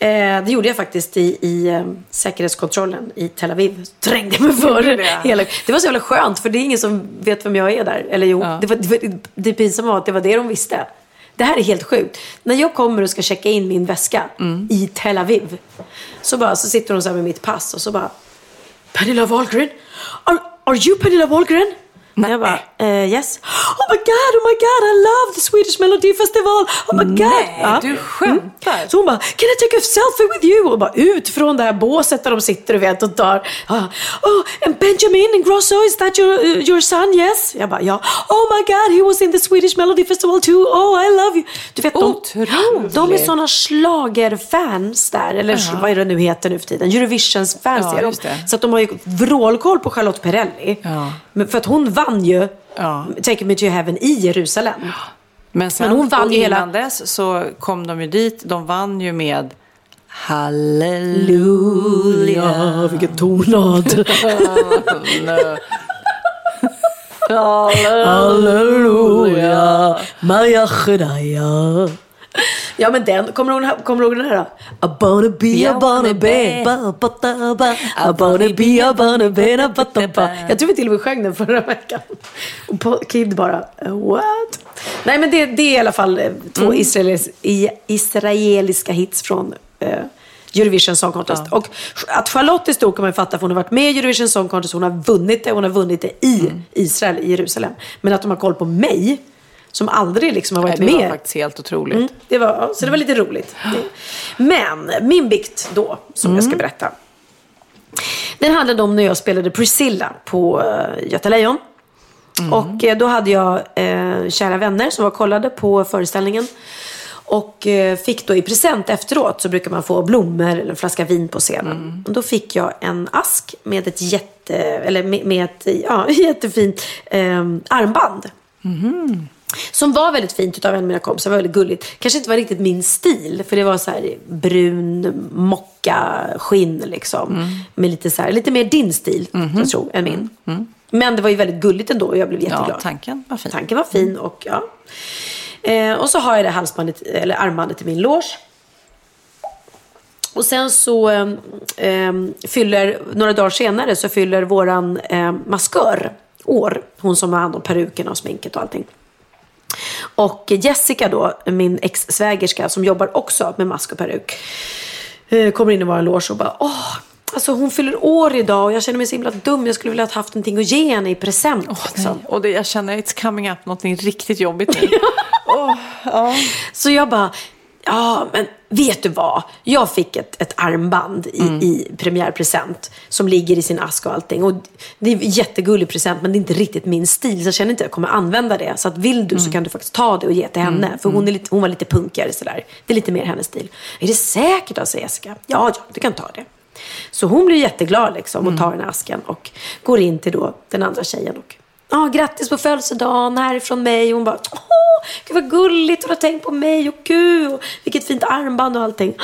Eh, det gjorde jag faktiskt i, i eh, säkerhetskontrollen i Tel Aviv. Trängde mig det? Hela, det var så jävla skönt, för det är ingen som vet vem jag är där. Eller jo, det, var, det, var, det pinsamma var att det var det de visste. Det här är helt sjukt. När jag kommer och ska checka in min väska i Tel Aviv. Så, bara, så sitter hon så här med mitt pass och så bara Pernilla Wahlgren? Are, are you Pernilla Wahlgren? Nej. Jag bara, eh, yes. Oh my god, oh my god, I love the Swedish Melody Festival. Oh my god. Nej, du skämtar. Så hon bara, can I take a selfie with you? Och bara ut från det här båset där de sitter och vet och tar. Oh, and Benjamin Ingrosso, is that your, uh, your son? Yes. Jag bara, ja. Oh my god, he was in the Swedish Melody Festival too. Oh, I love you. Du vet, de, Otroligt. de är sådana schlagerfans där. Eller vad är det nu heter nu för tiden? Eurovisions fans Ja, är de. Så att de har ju vrålkoll på Charlotte Perrelli. Ja. För att hon vann ju Ja. Take Me To Heaven i Jerusalem. Men, sen, Men hon vann ju hela- dess så kom de ju dit. De vann ju med Halleluja. vilken tonart. Halleluja, Maja Chedaya. Ja men den, kommer du ihåg, kommer du ihåg den här då? I wanna be, a wanna be, ba, ba, ba, ba. I wanna be, a wanna be, ba, ba, ba, ba. Jag tror vi till och med sjöng den förra veckan. Och på Kid bara, "Uh, what? Nej men det, det är i alla fall eh, två israelis, i, israeliska hits från eh, Eurovision Song Contest. Och att Charlotte är stor kan man fatta för hon har varit med i Eurovision Song Contest, hon har vunnit det, hon har vunnit det i Israel, i Jerusalem. Men att de har koll på mig, som aldrig liksom har varit Nej, det med. var faktiskt helt otroligt. Mm, det var, så det var lite roligt. Men min bikt då, som jag ska berätta. Den handlade om när jag spelade Priscilla på uh, Göta Lejon. Och eh, då hade jag uh, kära vänner som var kollade på föreställningen. Och eh, fick då i present efteråt så brukar man få blommor eller en flaska vin på scenen. Och då fick jag en ask med ett jätte, eller med, med ett ja, jättefint eh, armband. Som var väldigt fint utav en av mina kompisar, var väldigt gulligt. Kanske inte var riktigt min stil, för det var så här brun mocka skinn liksom. Med lite så här, lite mer din stil, jag tror, än min. Men det var ju väldigt gulligt ändå och jag blev jätteglad. Ja, tanken var fin. Tanken var fin och ja. Eh, och så har jag det halsbandet, eller armbandet i min loge. Och sen så eh, eh, fyller, några dagar senare så fyller våran eh, maskör år. Hon som har hand om perukerna och sminket och allting. Och Jessica då, min ex-svägerska som jobbar också med mask och peruk. eh, Kommer in i vår loge och bara åh, alltså hon fyller år idag och jag känner mig så himla dum. Jag skulle vilja ha haft någonting att ge henne i present. liksom. Nej. Och det, jag känner it's coming up någonting riktigt jobbigt nu. Så jag bara, ja men vet du vad? Jag fick ett, ett armband i, i premiärpresent som ligger i sin ask och allting. Och det är en jättegullig present men det är inte riktigt min stil så jag känner inte att jag kommer använda det. Så att vill du så kan du faktiskt ta det och ge till henne. För hon, är lite, hon var lite punkigare sådär. Det är lite mer hennes stil. Är det säkert säger Jessica. Ja, ja, du kan ta det. Så hon blir jätteglad liksom och tar den här asken och går in till då den andra tjejen och Ja, grattis på födelsedagen härifrån mig. Och hon bara, åh, gud vad gulligt, Hon har tänkt på mig och gud, och vilket fint armband och allting.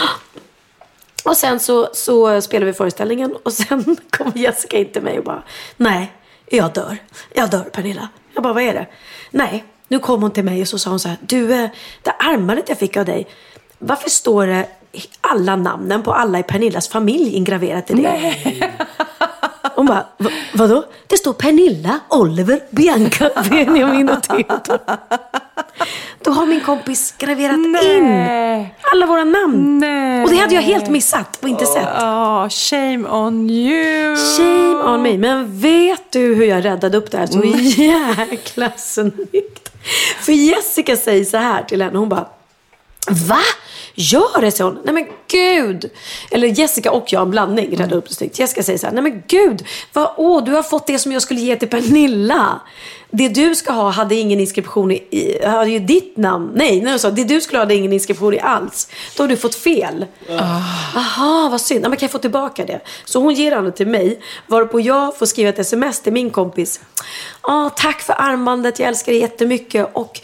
Och sen så, så spelar vi föreställningen och sen kommer Jessica in till mig och bara, nej, jag dör. Jag dör Pernilla. Jag bara, vad är det? Nej, nu kom hon till mig och så sa hon så här, du, eh, det armbandet jag fick av dig, varför står det alla namnen på alla i Pernillas familj ingraverat i det? Hon bara, "Va- vadå? Det står Pernilla, Oliver, Bianca, Benjamin och Theodor. Då har min kompis graverat in alla våra namn. Nej. Och det hade jag helt missat och inte sett. Ja, shame on you. Shame on me. Men vet du hur jag räddade upp det här så jäkla snyggt? För Jessica säger så här till henne. Hon bara, va? Gör det, säger hon. Nej men gud. Eller Jessica och jag, en blandning, räddade upp det snyggt. Jessica säger så här, nej men gud. Vad, åh, du har fått det som jag skulle ge till Pernilla. Det du ska ha hade ingen inskription i, hade ju ditt namn. Nej, jag sa, det du skulle ha hade ingen inskription i alls. Då har du fått fel. Aha, vad synd. Ja, men kan jag få tillbaka det? Så hon ger den till mig. Varpå jag får skriva ett sms till min kompis. Ah, tack för armbandet, jag älskar det jättemycket. Och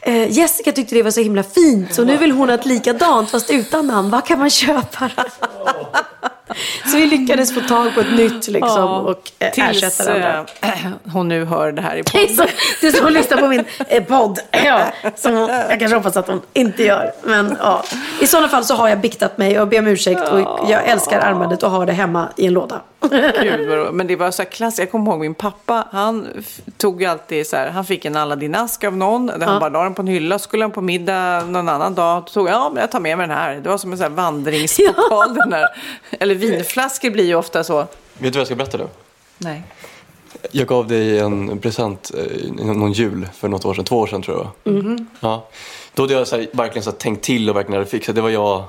eh, Jessica tyckte det var så himla fint. Så nu vill hon ha ett likadant fast utan namn. Vad kan man köpa? så vi lyckades få tag på ett nytt liksom, och eh, Tills ersätta det andra. eh, hon nu hör det här i podden. så- Det är som att lyssna på min eh, podd. Ja, som hon, jag kanske hoppas att hon inte gör. Men ja. I sådana fall så har jag biktat mig och ber om ursäkt. Och jag älskar armbandet och har det hemma i en låda. Gud, vad. Men det var så här klass. Jag kommer ihåg min pappa. Han tog ju alltid så här. Han fick en Aladdin-ask av någon. Där han bara la den på en hylla. Så skulle han på middag någon annan dag. Då tog jag, ja men jag tar med mig den här. Det var som en sån här vandringspokal. Den där. Eller vinflaskor blir ju ofta så. Vet du vad jag ska berätta nu? Nej. Jag gav dig en present eh, någon jul för något år sedan, två år sedan tror jag. Ja. Då hade jag så här, verkligen så här, tänkt till och verkligen hade fixat. Det var jag,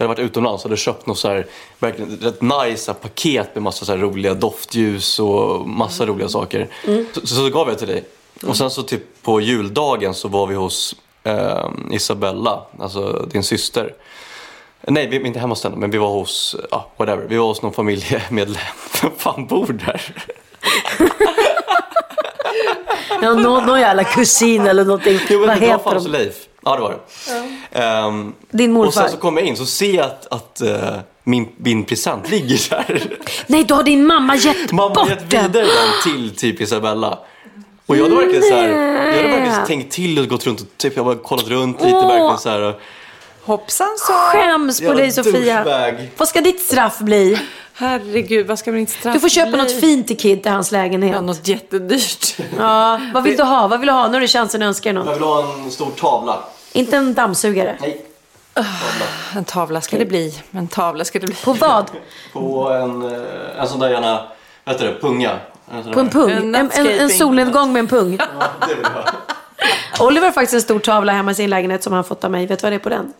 jag hade varit utomlands och hade köpt något så här, verkligen rätt nice paket med massa så roliga doftljus och massa roliga saker. Så, så, så gav jag till dig. Och sen så typ på juldagen så var vi hos eh, Isabella, alltså din syster. Nej, vi var inte hemma hos henne, men vi var hos, ja, whatever. Vi var hos någon familjemedlem. Vem fan bor där? Ja, någon, någon jävla kusin eller någonting. Jo, men Vad det var heter farsa de? Leif. Ja, det var det. Ehm, Din och morfar. sen så kommer jag in så ser jag att, att eh, min, min present ligger där. Nej, då har din mamma gett Mamma har bort gett den. vidare den till typ Isabella. Och jag hade verkligen så här, jag hade verkligen tänkt till och gått runt och typ, jag har kollat runt lite Åh. verkligen så här. och- Hoppsan så. Skäms på dig Sofia. Vad ska ditt straff bli? Herregud, vad ska min straff Du får köpa bli? något fint till Kid till hans lägenhet. Ja, något jättedyrt. Ja, vad vill du ha? Vad vill du ha? Nu har du chansen att önska dig Jag något. vill ha en stor tavla. Inte en dammsugare. Nej. En tavla ska det bli. En tavla ska det bli. På vad? På en, eh, en sån där gärna, vad heter det, punga. En På en pung? En En, en, solnedgång med en pung. Ja, det vill jag. Oliver har faktiskt en stor tavla hemma i sin lägenhet som han fått av mig. Vet du vad det är på den?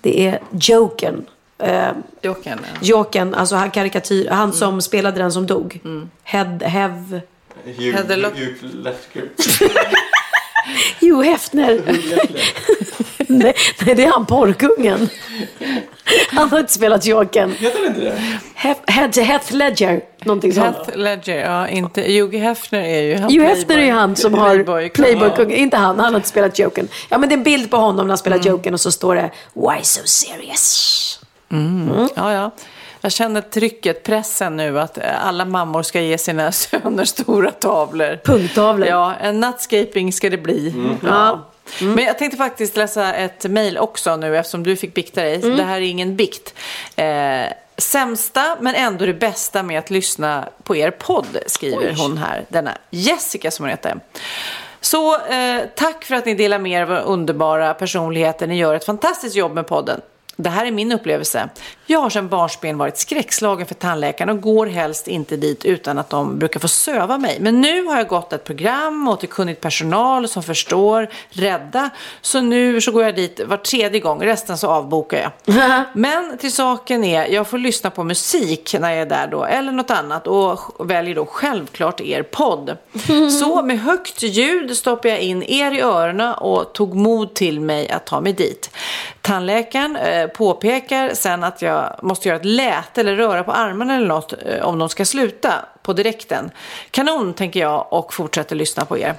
Det är Jokern. Eh, Jokern. ja. Jokern, alltså han karikatyr, han som spelade den som dog. Head, Hev... Hugh- Heather Lock- Hugh Lefker. Hugh Hefner. nej, nej, det är han porrkungen. Han har inte spelat Jokern. Heter det inte det? Hef, Heath, Heath Ledger, någonting sånt. Heath Ledger, ja inte. Hugh Hefner är ju han. Hugh Hefner är ju han som har Playboy. Playboy-kungen. Inte han, han har inte spelat Jokern. Ja men det är en bild på honom när han spelar Jokern och så står det Why so serious? Ja, ja. Jag känner trycket, pressen nu att alla mammor ska ge sina söner stora tavlor. Punkttavlor. Ja, en nuttscaping ska det bli. Ja. Men jag tänkte faktiskt läsa ett mejl också nu eftersom du fick bikta dig. Det här är ingen bikt. Eh, sämsta men ändå det bästa med att lyssna på er podd skriver hon här. Denna Jessica som hon heter. Så eh, tack för att ni delar med er av underbara personligheter. Ni gör ett fantastiskt jobb med podden. Det här är min upplevelse. Jag har sedan barnsben varit skräckslagen för tandläkaren och går helst inte dit utan att de brukar få söva mig. Men nu har jag gått ett program och till kunnigt personal som förstår, rädda. Så nu så går jag dit var tredje gång, resten så avbokar jag. Men till saken är, jag får lyssna på musik när jag är där då, eller något annat och väljer då självklart er podd. Så med högt ljud stoppar jag in er i öronen och tog mod till mig att ta mig dit. Tandläkaren eh, påpekar sen att jag måste göra ett läte eller röra på armarna eller något eh, om de ska sluta på direkten. Kanon tänker jag och fortsätter lyssna på er.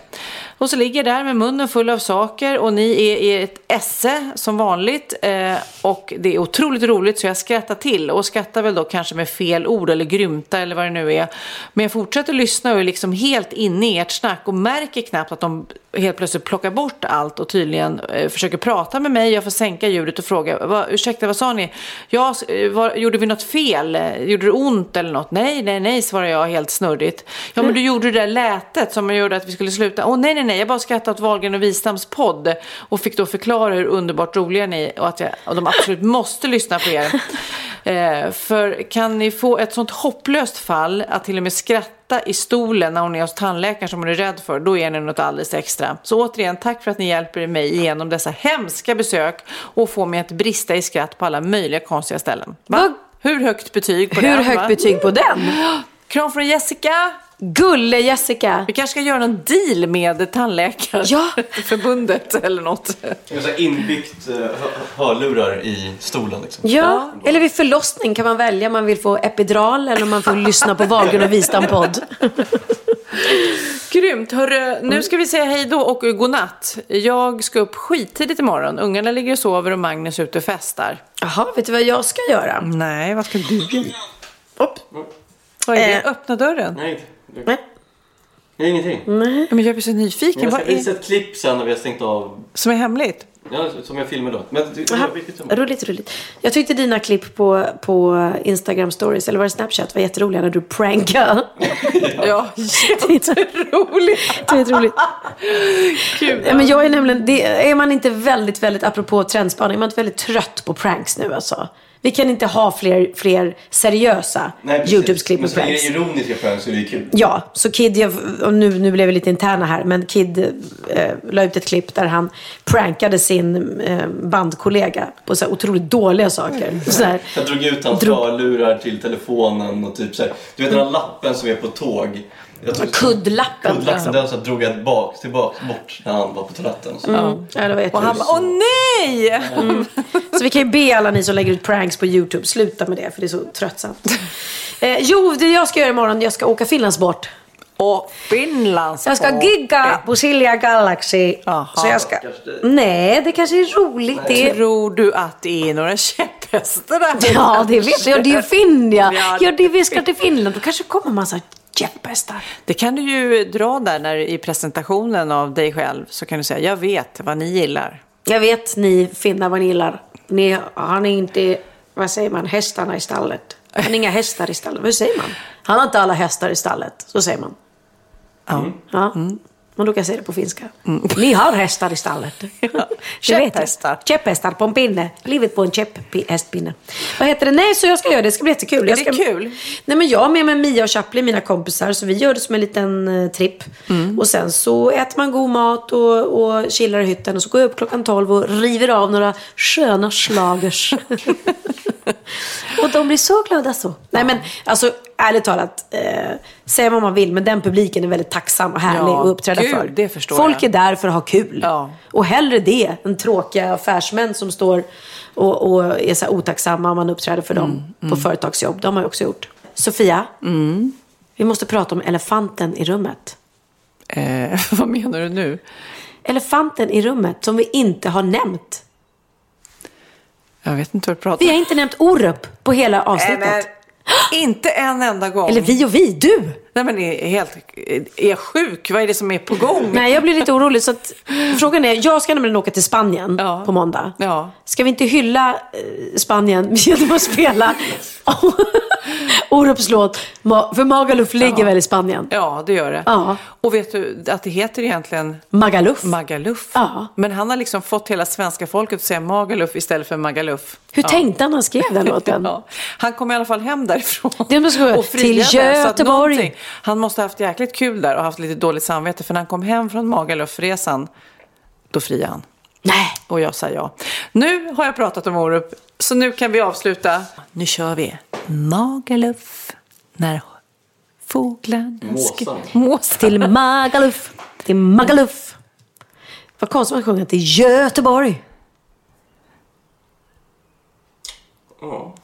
Och så ligger jag där med munnen full av saker och ni är i ett esse som vanligt eh, och det är otroligt roligt så jag skrattar till och skrattar väl då kanske med fel ord eller grymta eller vad det nu är. Men jag fortsätter lyssna och är liksom helt inne i ert snack och märker knappt att de helt plötsligt plockar bort allt och tydligen eh, försöker prata med mig. Jag får sänka ljudet och fråga, Va, ursäkta vad sa ni? Ja, eh, var, gjorde vi något fel? Gjorde det ont eller något? Nej, nej, nej, svarar jag helt snurrigt. Ja, men du gjorde det där lätet som gjorde att vi skulle sluta. Åh, nej, nej, nej, jag bara skrattade åt Wahlgren och Wistams podd och fick då förklara hur underbart roliga ni är och att jag, och de absolut måste lyssna på er. Eh, för kan ni få ett sånt hopplöst fall att till och med skratta i stolen när hon är hos tandläkaren som hon är rädd för, då är ni något alldeles extra. Så återigen, tack för att ni hjälper mig igenom dessa hemska besök och får mig att brista i skratt på alla möjliga konstiga ställen. Va? Hur högt betyg på Hur den? högt va? betyg på den? Kram från Jessica! Gulle Jessica. Vi kanske ska göra någon deal med Ja. Tandläkarförbundet eller något. Inbyggt eh, hö- hörlurar i stolen liksom. Ja, eller vid förlossning kan man välja om man vill få epidural eller om man får lyssna på Wahlgren och Wistam-podd. Grymt. Hörru, nu ska vi säga hej då och godnatt. Jag ska upp skittidigt imorgon. Ungarna ligger och sover och Magnus är ute och festar. Jaha, vet du vad jag ska göra? Nej, vad ska du göra? Upp. Vad är det? Eh. Öppna dörren. Nej, Nej. det är ingenting. Men jag blir så nyfiken. Jag Vad ska visa är ett klipp sen när vi har stängt av. som är hemligt? Ja, som jag filmar då. Men det, roligt, roligt. Jag tyckte dina klipp på, på Instagram stories, eller var det Snapchat, var jätteroliga när du prankade. Ja, jätteroligt. Det är roligt. Kul. Ja, men jag är nämligen, det, är man inte väldigt, väldigt, apropå trendspaning, är man inte väldigt trött på pranks nu alltså? Vi kan inte ha fler, fler seriösa. YouTube-klipp Men så länge pranks. det är ironiska pranks så är det kul. Ja, så Kid, och nu, nu blev vi lite interna här, men Kid eh, la ut ett klipp där han prankade sin eh, bandkollega på så här otroligt dåliga saker. Så här, Jag drog ut hans Drog- hörlurar till telefonen och typ så här. Du vet den här lappen som är på tåg. Jag tog- kuddlappen. Kuddlappen, liksom. den så drog jag bak, tillbaks bort när han var på toaletten. Så. Mm. Ja, det var Och han bara, åh nej! Så vi kan ju be alla ni som lägger ut pranks på YouTube, sluta med det för det är så tröttsamt. Eh, jo, det jag ska göra imorgon, jag ska åka Finlandsbort. Och Finlands Jag ska gigga på Silja Galaxy. Så jag ska... Nej, det kanske är roligt det. Tror du att det är några käpphästar där? Ja, det vet jag. Det är ju Finn, ja. Ja, det vi ska till Finland. Då kanske kommer en massa käpphästar. Det kan du ju dra där när, i presentationen av dig själv. Så kan du säga, jag vet vad ni gillar. Jag vet ni finnar vad ni gillar. Ni har ni inte, vad säger man, hästarna i stallet? Har ni inga hästar i stallet? Vad säger man? Han har inte alla hästar i stallet. Så säger man. Ja. Ja. Men kan jag säga det på finska. Ni har hästar i stallet. Jag. Käpphästar. Käpphästar på en pinne. Livet på en käpphästpinne. Vad heter det? Nej, så jag ska göra det. Det ska bli jättekul. Är jag det ska... kul? Nej, men jag har med mig Mia och Chaplin, mina kompisar. Så vi gör det som en liten eh, tripp. Mm. Och sen så äter man god mat och, och chillar i hytten. Och så går jag upp klockan 12 och river av några sköna schlagers. och de blir så glada så. Nej men alltså ärligt talat. Eh, säga vad man vill, men den publiken är väldigt tacksam och härlig Ja, att uppträda gud, för. det förstår Folk jag. är där för att ha kul. Ja. Och hellre det än tråkiga affärsmän som står och, och är så här otacksamma om man uppträder för dem Mm, på företagsjobb. De har ju också gjort. Sofia, vi måste prata om elefanten i rummet. Eh, vad menar du nu? Elefanten i rummet som vi inte har nämnt. Jag vet inte vad du pratar Vi har inte nämnt Orup på hela avsnittet. Men inte en enda gång. Eller vi och vi, du! Nej men är helt, är sjuk? Vad är det som är på gång? Nej, jag blir lite orolig. Så att, frågan är, jag ska nämligen åka till Spanien Ja. på måndag. Ja. Ska vi inte hylla eh, Spanien genom att spela Orups låt? För Magaluf ligger väl i Spanien? Ja, det gör det. Ja. Och vet du att det heter egentligen Magaluf. Magaluf? Ja. Men han har liksom fått hela svenska folket att säga Magaluf istället för Magaluf. Hur ja. tänkte han när han skrev den låten? Ja. Han kom i alla fall hem därifrån. Det och friade, till Göteborg. Han måste ha haft jäkligt kul där och haft lite dåligt samvete. För när han kom hem från Magaluf-resan, då friade han. Nej. Och jag sa ja. Nu har jag pratat om Orup, så nu kan vi avsluta. Nu kör vi. Magaluf, när fåglarna skri-. Måsarna. Till Magaluf. Till Magaluf. Vad konstigt att sjunga till Göteborg. Ja.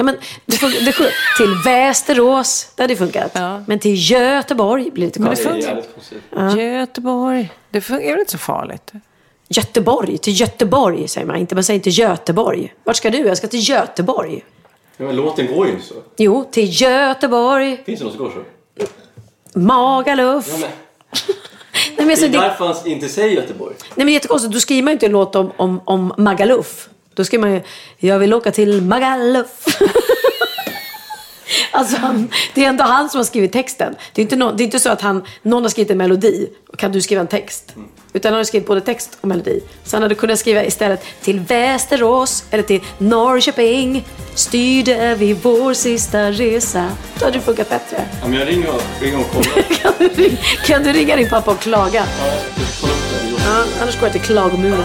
Ja, men det funkar, det sjung, till Västerås, det hade funkat. Ja. Men till Göteborg blir lite Det konstigt. är jävligt konstigt. Göteborg. Det fun- är väl inte så farligt? Göteborg, till Göteborg säger man inte. Man säger inte Göteborg. Vart ska du? Jag ska till Göteborg. Ja, men låten går ju inte så. Jo, till Göteborg, Finns det något som går så? Magaluf. Ja, men, Nej, men det alltså, är det, därför han inte säger Göteborg. nej, men jättekonstigt. Då skriver man ju inte en låt om, om, om Magaluf. Då skriver man ju, jag vill åka till Magaluf. Alltså, det är ändå han som har skrivit texten. Det är inte, nå- det är inte så att han, någon har skrivit en melodi och kan du skriva en text. Utan han har skrivit både text och melodi. Så han hade kunnat skriva istället till Västerås eller till Norrköping. Styrde vi vår sista resa. Då hade det funkat bättre. Ja, men jag ringer och, ringer och kollar. Kan du, ring- kan du ringa din pappa och klaga? Ja, jag ska kolla upp det. Ja, annars går jag till klagomuren.